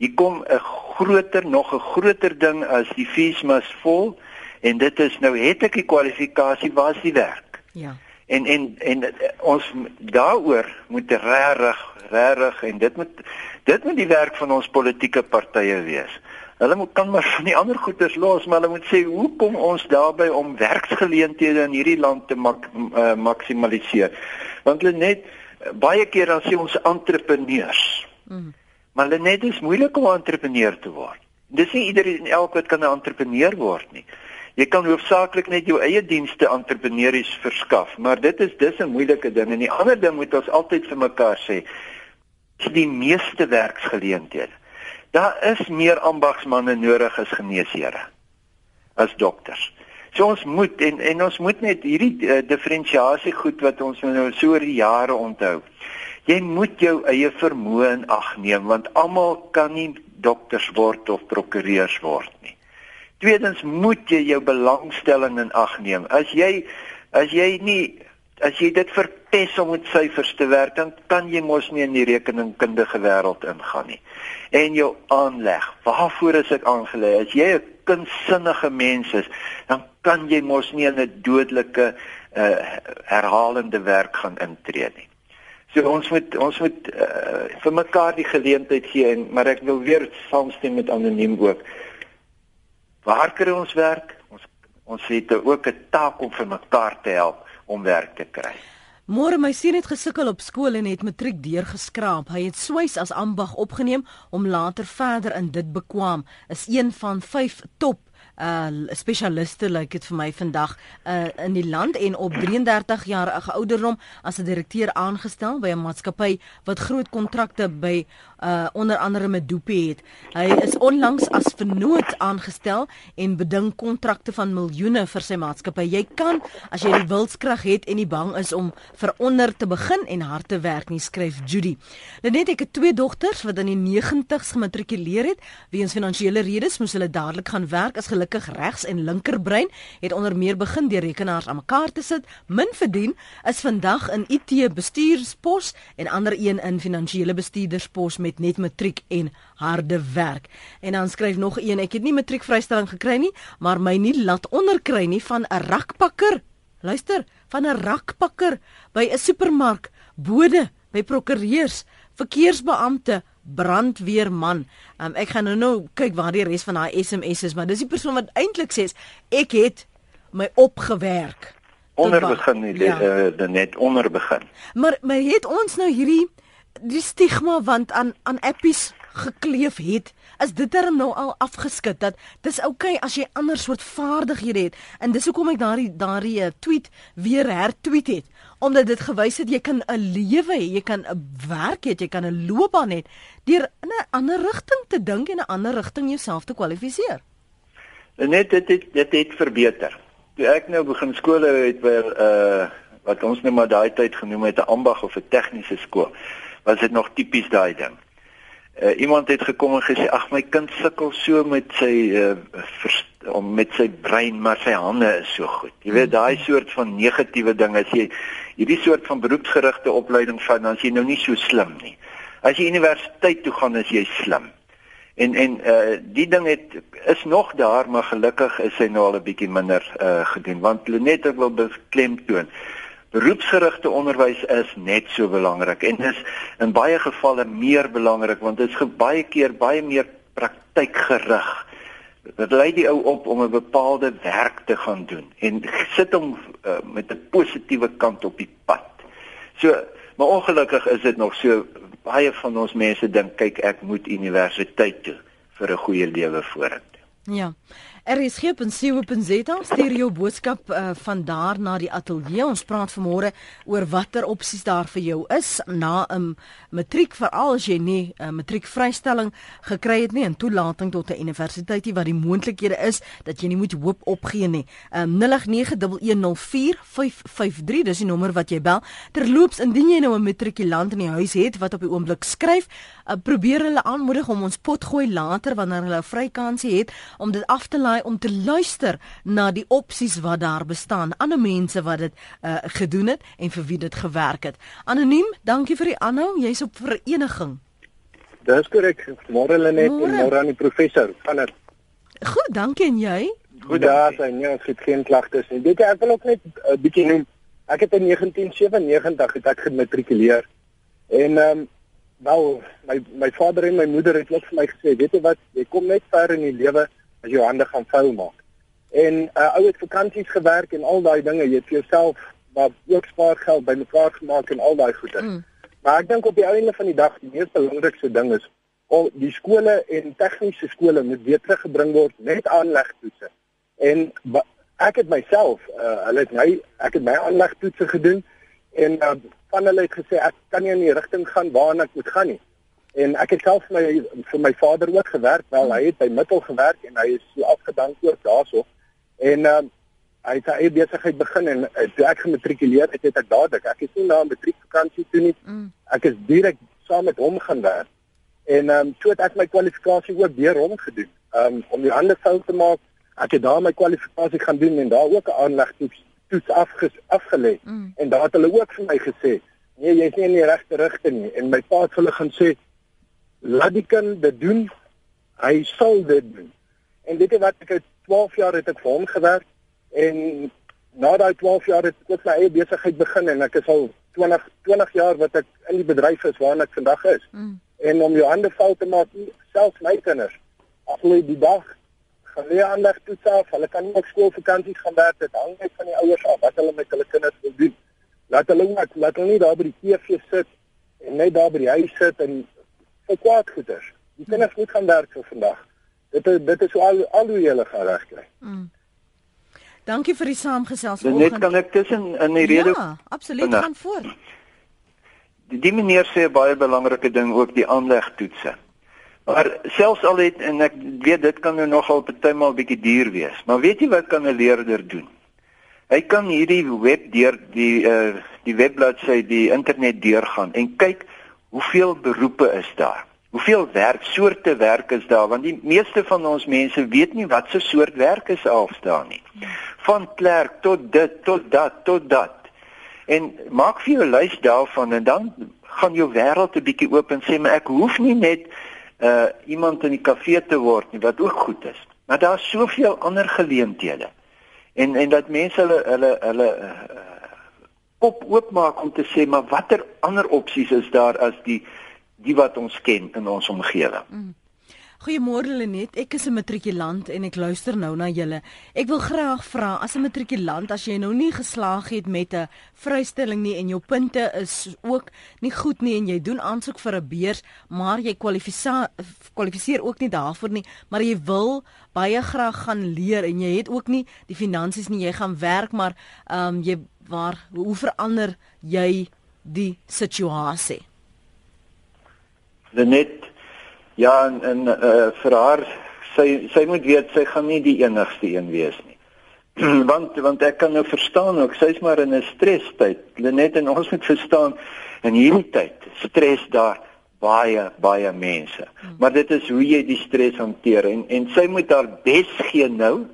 Hier kom 'n groter nog 'n groter ding as die feesmas vol en dit is nou het ek die kwalifikasie waar is die werk? Ja. En en en uh, ons daaroor moet regtig regtig en dit moet dit moet die werk van ons politieke partye wees. Hulle moet kan maar van die ander goeders los, maar hulle moet sê hoe kom ons daarby om werksgeleenthede in hierdie land te mak, uh, maksimaliseer? Want hulle net baie keer dan sê ons entrepreneurs. Mm. Maar hulle net is moeilik om 'n entrepreneur te word. Dis nie iedereen elke wat kan 'n entrepreneur word nie. Jy kan hoofsaaklik net jou eie dienste entrepreneurs verskaf, maar dit is dis 'n moeilike ding en die ander ding moet ons altyd vir mekaar sê, die meeste werksgeleenthede Daar is meer ambagsmanne nodig as geneesheere as dokters. So ons moet en en ons moet net hierdie uh, diferensiasie goed wat ons nou so oor die jare onthou. Jy moet jou eie vermoë in ag neem want almal kan nie dokters word of prokureurs word nie. Tweedens moet jy jou belangstelling in ag neem. As jy as jy nie as jy dit verpes om met syfers te werk, dan kan jy mos nie in die rekeningkundige wêreld ingaan nie. En jou aanleg, waarvoor is ek aangelê? As jy 'n kunsinnige mens is, dan kan jy mos nie in 'n dodelike uh, herhalende werk gaan intree nie. So ons moet ons moet uh, vir mekaar die geleentheid gee en maar ek wil weer saamstem met anoniem ook. Waar kry ons werk? Ons ons het ook 'n taak om vir mekaar te help om werk te kry. Môre my seun het gesukkel op skool en het matriek deurgeskraap. Hy het swys as ambag opgeneem om later verder in dit bekwam. Is een van 5 top uh spesialiste lyk like dit vir my vandag uh in die land en op 33 jaar ouderdom as 'n direkteur aangestel by 'n maatskappy wat groot kontrakte by uh onder andere met Doopie het. Hy is onlangs as vernoot aangestel en beding kontrakte van miljoene vir sy maatskappy. Jy kan as jy die wilskrag het en nie bang is om vir onder te begin en hard te werk nie, skryf Judy. Lenet het twee dogters wat in die 90's gematrikuleer het. Weens finansiële redes moes hulle dadelik gaan werk as gelukkig regs en linkerbrein het onder meer begin deur rekenaars aan mekaar te sit. Min verdien is vandag in IT bestuurspos en ander een in finansiële bestuurderspos met net matriek en harde werk. En dan skryf nog een, ek het nie matriekvrystelling gekry nie, maar my nie laat onderkry nie van 'n rakpakker. Luister, van 'n rakpakker by 'n supermark, bode, by prokureurs, verkeersbeampte, brandweerman. Um, ek gaan nou nou kyk waar die res van daai SMS is, maar dis die persoon wat eintlik sê ek het my opgewerk. Onderbegin nie, ja. uh, net onderbegin. Maar maar het ons nou hierdie die stigma want aan aan appies gekleef het is dit darm nou al afgeskit dat dis oukei okay as jy ander soort vaardighede het. En dis hoekom ek daardie daardie eh, tweet weer hertweet het. Omdat dit gewys het jy kan 'n lewe hê jy kan 'n werk hê jy kan 'n loopbaan hê deur in 'n ander rigting te dink en 'n ander rigting jouself te kwalifiseer. Net dit het, dit het verbeter. Toe ek nou begin skole het by uh wat ons net maar daai tyd genoem het 'n ambag of 'n tegniese skool was dit nog tipies daai ding. Uh, iemand het gekom en gesê ag my kind sukkel so met sy uh, om met sy brein maar sy hande is so goed. Jy weet daai soort van negatiewe ding as jy hierdie soort van beroepsgerigte opleiding van dan as jy nou nie so slim nie. As jy universiteit toe gaan is jy slim. En en uh die ding het is nog daar maar gelukkig is hy nou al 'n bietjie minder uh gedoen want Lenet ek wil beklemtoon beroepsgerigte onderwys is net so belangrik en is in baie gevalle meer belangrik want dit is baie keer baie meer praktykgerig. Dit lei die ou op om 'n bepaalde werk te gaan doen en sit hom uh, met 'n positiewe kant op die pad. So, maar ongelukkig is dit nog so baie van ons mense dink kyk ek moet universiteit toe vir 'n goeie lewe vorentoe. Ja. RSG.co.za stuur jou boodskap uh, van daar na die ateljee. Ons praat vanmôre oor watter opsies daar vir jou is na 'n um, matriek veral as jy nie 'n uh, matriekvrystelling gekry het nie en toelating tot 'n universiteit wat die moontlikhede is dat jy nie moet hoop opgee nie. Um, 0891104553 dis die nommer wat jy bel. Terloops indien jy nou 'n matrikulant in die huis het wat op die oomblik skryf, uh, probeer hulle aanmoedig om ons potgooi later wanneer hulle 'n vrykansie het om dit af te laai om te luister na die opsies wat daar bestaan, ander mense wat dit uh, gedoen het en vir wie dit gewerk het. Anoniem, dankie vir die aanhou. Jy's op vereniging. Dis korrek. Môre Lenet en môre aan die professor. Gaan dit? Goed, dankie en jy? Goed daar, sy nee, ons het geen klagtes nie. Weet jy, ek wil ook net 'n uh, eh, bietjie noem. Ek het in 1997 het ek gematrikuleer. En ehm um, wel my my vader en my moeder het net vir my gesê, weet jy wat, jy kom net ver in die lewe as jou hande gaan vou maak. En uh, ou het vakansies gewerk en al daai dinge, jy het vir jouself maar ook spaargeld bymekaar gemaak en al daai goede. Mm. Maar ek dink op die einde van die dag die mees belangrikste ding is al die skole en tegniese skole moet weer teruggebring word met aanlegtoetse. En ek het myself, uh, hulle het my ek het my aanlegtoetse gedoen en uh, van hulle het gesê ek kan nie in die rigting gaan waarna ek moet gaan nie. En ek het self my vir my vader ook gewerk, wel hy het by Mittel gewerk en hy is so afgedank ook daarso. En uh, hy het sy besigheid begin en uh, toe ek gematrikuleer het, het ek dadelik, ek het nie na 'n matriekvakansie toe nie. Mm. Ek is direk saam met hom gaan werk. En ehm um, toe het ek my kwalifikasie ook weer rond gedoen. Ehm um, om die hande sou te maak, ek het daar my kwalifikasie gaan doen en daar ook 'n aanleg toets toets afge, afgelê. Mm. En daar het hulle ook vir my gesê, nee, jy's nie in die regte rigting nie. En my pa het hulle gaan sê, laat die kind dit doen. Hy sal dit doen. En weet jy wat ek het 12 jaar het ek vir hom gewerk En na daai 12 jaar het ek ook my eie besigheid begin en ek is al 20 20 jaar wat ek in die bedryf is waarna ek vandag is. Mm. En om jou hande val te maak, selfs my kinders, as hulle die dag gaan leer aanleg toe self, hulle kan nie op skoolvakansies gaan werk dit hang net van die ouers af wat hulle met hulle kinders wil doen. Laat hulle ook laat hulle nie daar by die TV sit en net daar by die huis sit en vir kwaad goeders. Die kinders moet gaan werk vir vandag. Dit dit is so al al hoe jy hulle gaan regkry. Mm. Dankie vir die saamgesels vanoggend. Net kan ek tussen in die rede Ja, absoluut Vandaag. gaan voort. Die, die meneer sê 'n baie belangrike ding ook die aanlegtoetse. Maar selfs al het en ek weet dit kan nou nogal partymal bietjie duur wees. Maar weet jy wat kan 'n leerder doen? Hy kan hierdie web deur die uh die webbladsy die internet deurgaan en kyk hoeveel beroepe is daar. Hoeveel werksoorte werk is daar want die meeste van ons mense weet nie wat se soort werk is alstaan nie. Van klerk tot dit tot dat tot dat. En maak vir jou lys daarvan en dan gaan jou wêreld 'n bietjie oop en sê maar ek hoef nie net uh iemand in die kafee te word nie wat ook goed is. Maar daar's soveel ander geleenthede. En en dat mense hulle hulle hulle uh, kop oopmaak om te sê maar watter ander opsies is daar as die die wat ons ken in ons omgewing. Mm. Goeiemôre Lenet, ek is 'n matrikulant en ek luister nou na julle. Ek wil graag vra as 'n matrikulant as jy nou nie geslaag het met 'n vrystelling nie en jou punte is ook nie goed nie en jy doen aansoek vir 'n beurs, maar jy kwalifiseer kwalifiseer ook nie daarvoor nie, maar jy wil baie graag gaan leer en jy het ook nie die finansies nie, jy gaan werk, maar ehm um, jy waar hoe verander jy die situasie? Lenet ja en, en uh, vir haar sy sy moet weet sy gaan nie die enigste een wees nie. [clears throat] want want ek kan nou verstaan ook sy's maar in 'n stresstyd. Lenet en ons moet verstaan in hierdie tyd stres daar baie baie mense. Hmm. Maar dit is hoe jy die stres hanteer en en sy moet haar bes gee nou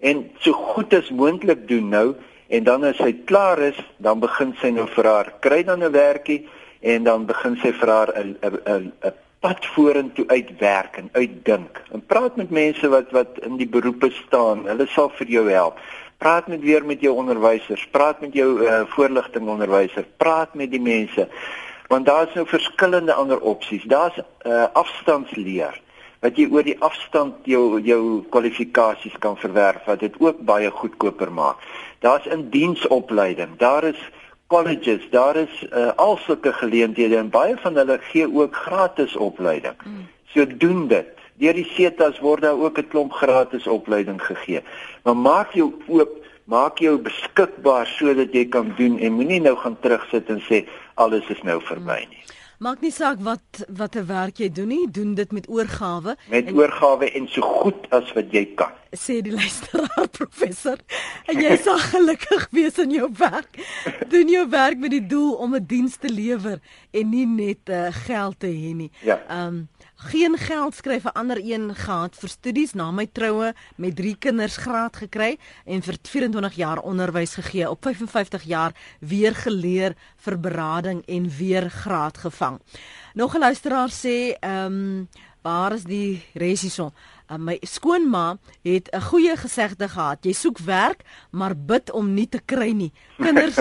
en so goed as moontlik doen nou en dan as sy klaar is, dan begin sy nou vir haar kry dan 'n werkie en dan begin sy vir haar 'n 'n 'n pad vorentoe uitwerk en uitdink. En praat met mense wat wat in die beroepe staan. Hulle sal vir jou help. Praat met weer met jou onderwysers, praat met jou uh, voorligting onderwyser, praat met die mense. Want daar's nou verskillende ander opsies. Daar's uh, afstandsleer wat jy oor die afstand jou jou kwalifikasies kan verwerf wat dit ook baie goedkoper maak. Daar's indiensopleiding. Daar is colleges, daar is uh, al sulke geleenthede en baie van hulle gee ook gratis opleiding. Mm. So doen dit. Deur die SETAs word daar ook 'n klomp gratis opleiding gegee. Maar maak jou oop, maak jou beskikbaar sodat jy kan doen en moenie nou gaan terugsit en sê alles is nou verby mm. nie. Maak nie saak wat watter werk jy doen nie, doen dit met oorgawe. Met en, oorgawe en so goed as wat jy kan. sê die luisteraar [laughs] professor en jy sal gelukkig wees in jou werk. Doen jou werk met die doel om 'n diens te lewer en nie net uh, geld te hê nie. Ja. Ehm um, geen geld skryf 'n ander een gehad vir studies na my troue met 3 kinders graad gekry en vir 24 jaar onderwys gegee op 55 jaar weer geleer vir berading en weer graad gevang. Nog 'n luisteraar sê ehm um, waar is die resison? Uh, my skoonma het 'n goeie gesegde gehad. Jy soek werk, maar bid om nie te kry nie. [laughs] Kinders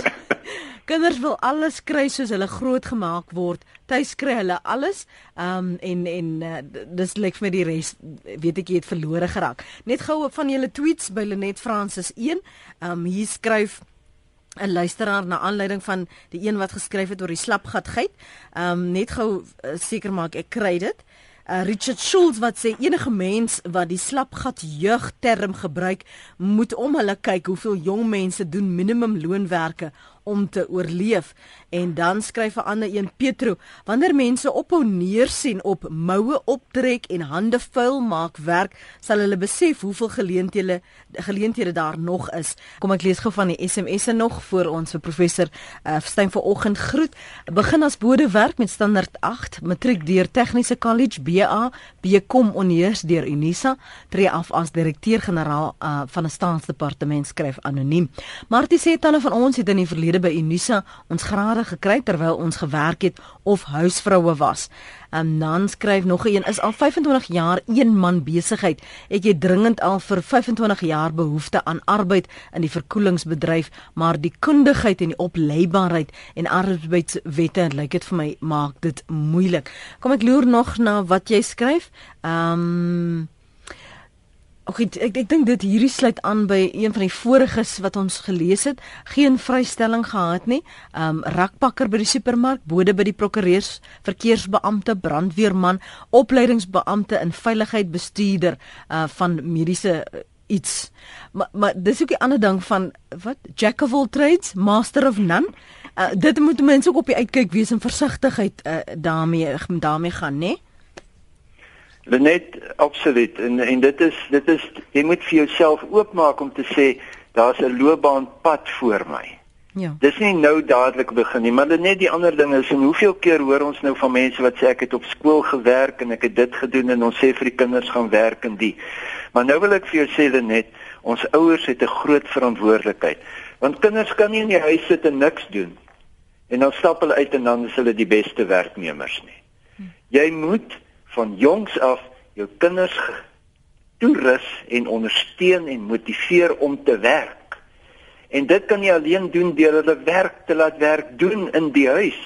Kinders wil alles kry soos hulle grootgemaak word. Tuis kry hulle alles. Um en en uh, dis lyk vir my die res weet ek jy het verlore geraak. Net gou van julle tweets by Lenet Francis 1. Um hier skryf 'n luisteraar na aanleiding van die een wat geskryf het oor die slapgat geit. Um net gou uh, seker maak ek kry dit. Uh, Richard Schulz wat sê enige mens wat die slapgat jeugterm gebruik moet om hulle kyk hoeveel jong mense doen minimum loonwerke om te oorleef. En dan skryf 'n ander een Petro wanneer mense ophou neersien op moue optrek en hande vuil maak werk sal hulle besef hoeveel geleenthede geleenthede daar nog is. Kom ek lees gou van die SMS'e nog voor ons. Vir professor uh, Steyn vanoggend groet. Begin as bode werk met standaard 8 matriek deur tegniese college BA BCom onheers deur Unisa tree af as direkteur-generaal uh, van 'n staatsdepartement skryf anoniem. Martie sê talle van ons het in die verlede by Unisa ons grade gekry terwyl ons gewerk het of huisvroue was. En dan skryf nog een is al 25 jaar een man besigheid. Ek het dringend al vir 25 jaar behoefte aan arbeid in die verkoelingsbedryf, maar die kundigheid en die opleibaarheid en arbeidswette lyk dit vir my maak dit moeilik. Kom ek loer nog na wat jy skryf. Ehm um, Ook ek ek, dink dit hierdie sluit aan by een van die voriges wat ons gelees het, geen vrystelling gehad nie. Um rakpakker by die supermark, bode by die prokureurs, verkeersbeampte, brandweerman, opleidingsbeampte in veiligheid bestuurder uh van mediese uh, iets. Maar maar dis ook 'n ander ding van wat jack of all trades, master of none. Uh dit moet mense ook op die uitkyk wees en versigtigheid uh daarmee daarmee gaan, né? Nee? Lenet absoluut en en dit is dit is jy moet vir jouself oopmaak om te sê daar's 'n loopbaanpad voor my. Ja. Dis nie nou dadelik begin nie, maar net die ander ding is en hoeveel keer hoor ons nou van mense wat sê ek het op skool gewerk en ek het dit gedoen en ons sê vir die kinders gaan werk en die. Maar nou wil ek vir jou sê Lenet, ons ouers het 'n groot verantwoordelikheid. Want kinders kan nie in die huis sit en niks doen. En dan stap hulle uit en dan is hulle die beste werknemers nie. Hm. Jy moet van jongs af jou kinders toerus en ondersteun en motiveer om te werk. En dit kan jy alleen doen deur hulle werk te laat werk doen in die huis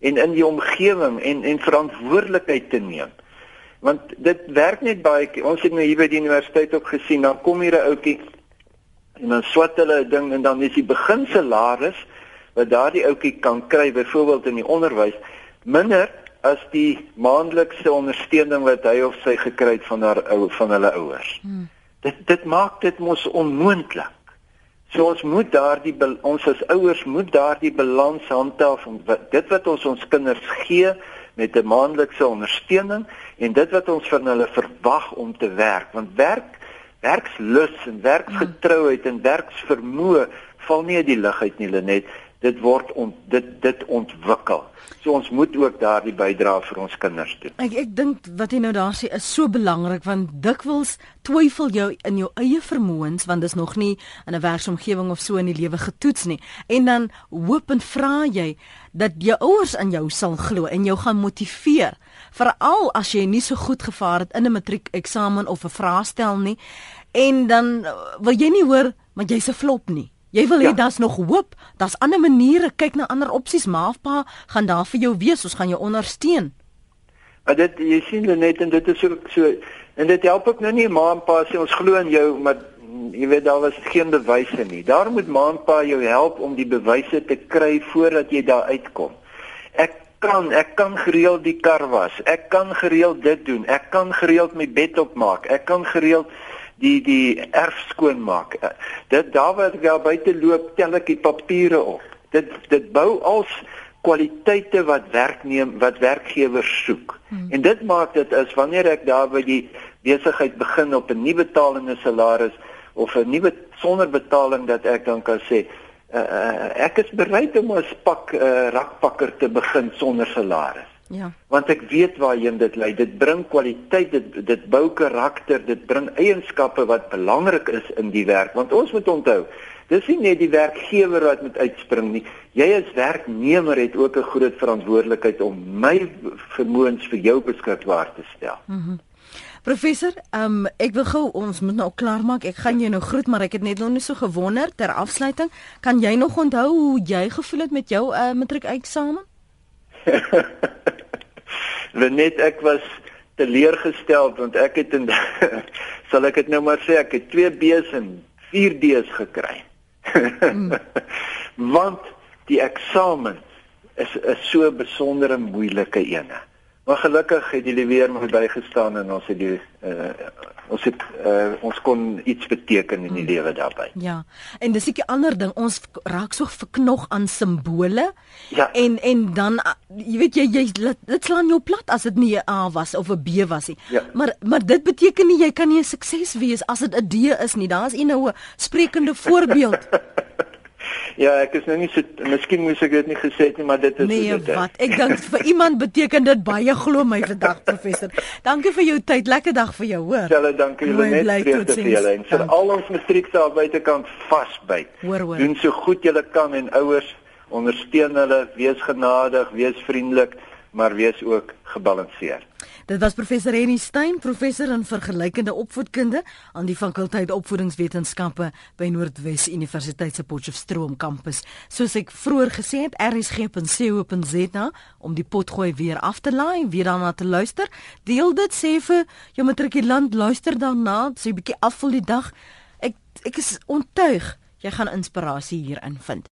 en in die omgewing en en verantwoordelikheid te neem. Want dit werk net baie ons het nou hier by die universiteit ook gesien dan kom hier 'n ouetjie en dan swat hulle 'n ding en dan is die beginsalaris wat daardie ouetjie kan kry byvoorbeeld in die onderwys minder as die maandelikse ondersteuning wat hy of sy gekry het van haar ou van hulle ouers. Hmm. Dit dit maak dit mos onmoontlik. So ons moet daardie ons as ouers moet daardie balans handhaaf wat, dit wat ons ons kinders gee met 'n maandelikse ondersteuning en dit wat ons van hulle verwag om te werk want werk werkslus en werkgetrouheid en werksvermoë val nie uit die lug uit nie Lenet dit word ont, dit dit ontwikkel. So ons moet ook daardie bydrae vir ons kinders doen. Ek ek dink wat jy nou daar sê is so belangrik want dikwels twyfel jy in jou eie vermoëns want dis nog nie in 'n werksomgewing of so in die lewe getoets nie. En dan hoop en vra jy dat jou ouers aan jou sal glo en jou gaan motiveer. Veral as jy nie so goed gevaar het in 'n matriek eksamen of 'n vraestel nie en dan wil jy nie hoor maar jy's 'n flop nie. Jy wil hê ja. daar's nog hoop, daar's ander maniere, kyk na ander opsies, maar pa gaan daar vir jou wees, ons gaan jou ondersteun. Maar dit jy sien net en dit is ook so en dit help ook nou nie ma en pa sê ons glo in jou, maar jy weet daar was geen bewyse nie. Daar moet ma en pa jou help om die bewyse te kry voordat jy daar uitkom. Ek kan ek kan gereeld die kar was. Ek kan gereeld dit doen. Ek kan gereeld my bed opmaak. Ek kan gereeld die die erf skoon maak. Eh, dit daar waar ek daar buite loop, tel ek die papiere op. Dit dit bou als kwaliteite wat werkneem wat werkgewers soek. Hmm. En dit maak dit is wanneer ek daar by die besigheid begin op 'n nie betalende salaris of 'n nuwe sonder betaling dat ek dan kan sê uh, uh, ek is bereid om as pak uh, rakpakker te begin sonder salaris. Ja. Want ek weet waarheen dit lei. Dit bring kwaliteit, dit dit bou karakter, dit bring eienskappe wat belangrik is in die werk. Want ons moet onthou, dis nie net die werkgewer wat moet uitspring nie. Jy as werknemer het ook 'n groot verantwoordelikheid om my vermoëns vir jou beskikbaar te stel. Mhm. Mm Professor, um, ek wil gou ons moet nou klaar maak. Ek gaan jou nou groet, maar ek het net nog nie so gewonder ter afsluiting. Kan jy nog onthou hoe jy gevoel het met jou uh, matriekeksamen? [laughs] Net ek was teleurgestel want ek het in [laughs] sal ek dit nou maar sê ek het 2 B's en 4 D's gekry. mm. [laughs] Want die eksamen is 'n so besondere moeilike ene. Maar gelukkig het julle weer my bygestaan en ons het die uh, ons het uh, ons kon iets beteken in die hmm. lewe daarbey. Ja. En dis 'n ander ding, ons raak so verknog aan simbole. Ja. En en dan uh, jy weet jy jy dit slaan jou plat as dit nie 'n A was of 'n B was nie. Ja. Maar maar dit beteken nie jy kan nie 'n sukses wees as dit 'n D is nie. Daar's 'n nou 'n sprekende voorbeeld. [laughs] Ja, ek is nou nie so miskien moes ek dit nie gesê het nie, maar dit is nee, dit. Nee, wat? Ek dink vir iemand beteken dit baie glo my vandag [laughs] professor. Dankie vir jou tyd. Lekker dag vir jou, hoor. Julle dankie julle net vrede vir julle en vir al ons matrieks daar buitekant vasbyt. Hoor hoor. Doen so goed julle kan en ouers ondersteun hulle, wees genadig, wees vriendelik, maar wees ook gebalanseerd. Dit was professor Henny Stein, professor in vergelykende opvoedkunde aan die fakulteit opvoedingswetenskappe by Noordwes Universiteit se Potchefstroom kampus. Soos ek vroeër gesê het, rsg.co.za om die potgooi weer af te laai weer daarna te luister. Deel dit sê vir jou matrikulant luister daarna, sê 'n bietjie afvul die dag. Ek ek is ontuig jy gaan inspirasie hierin vind.